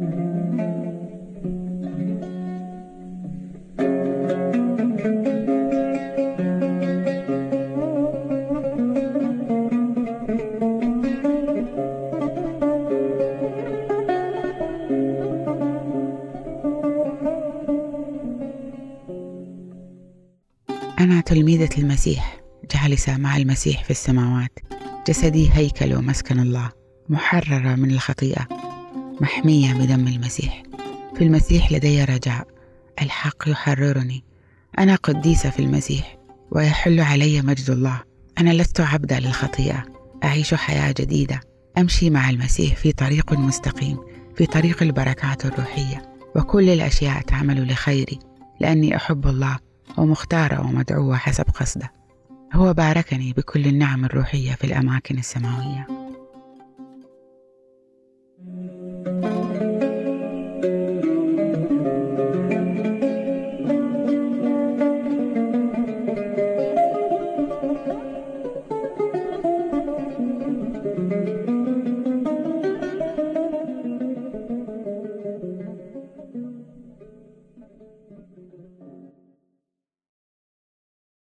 أنا تلميذة المسيح جالسة مع المسيح في السماوات. جسدي هيكل ومسكن الله محررة من الخطيئة. محمية بدم المسيح. في المسيح لدي رجاء. الحق يحررني. أنا قديسة في المسيح ويحل علي مجد الله. أنا لست عبدا للخطيئة. أعيش حياة جديدة. أمشي مع المسيح في طريق مستقيم في طريق البركات الروحية. وكل الأشياء تعمل لخيري لأني أحب الله ومختارة ومدعوة حسب قصده. هو باركني بكل النعم الروحية في الأماكن السماوية.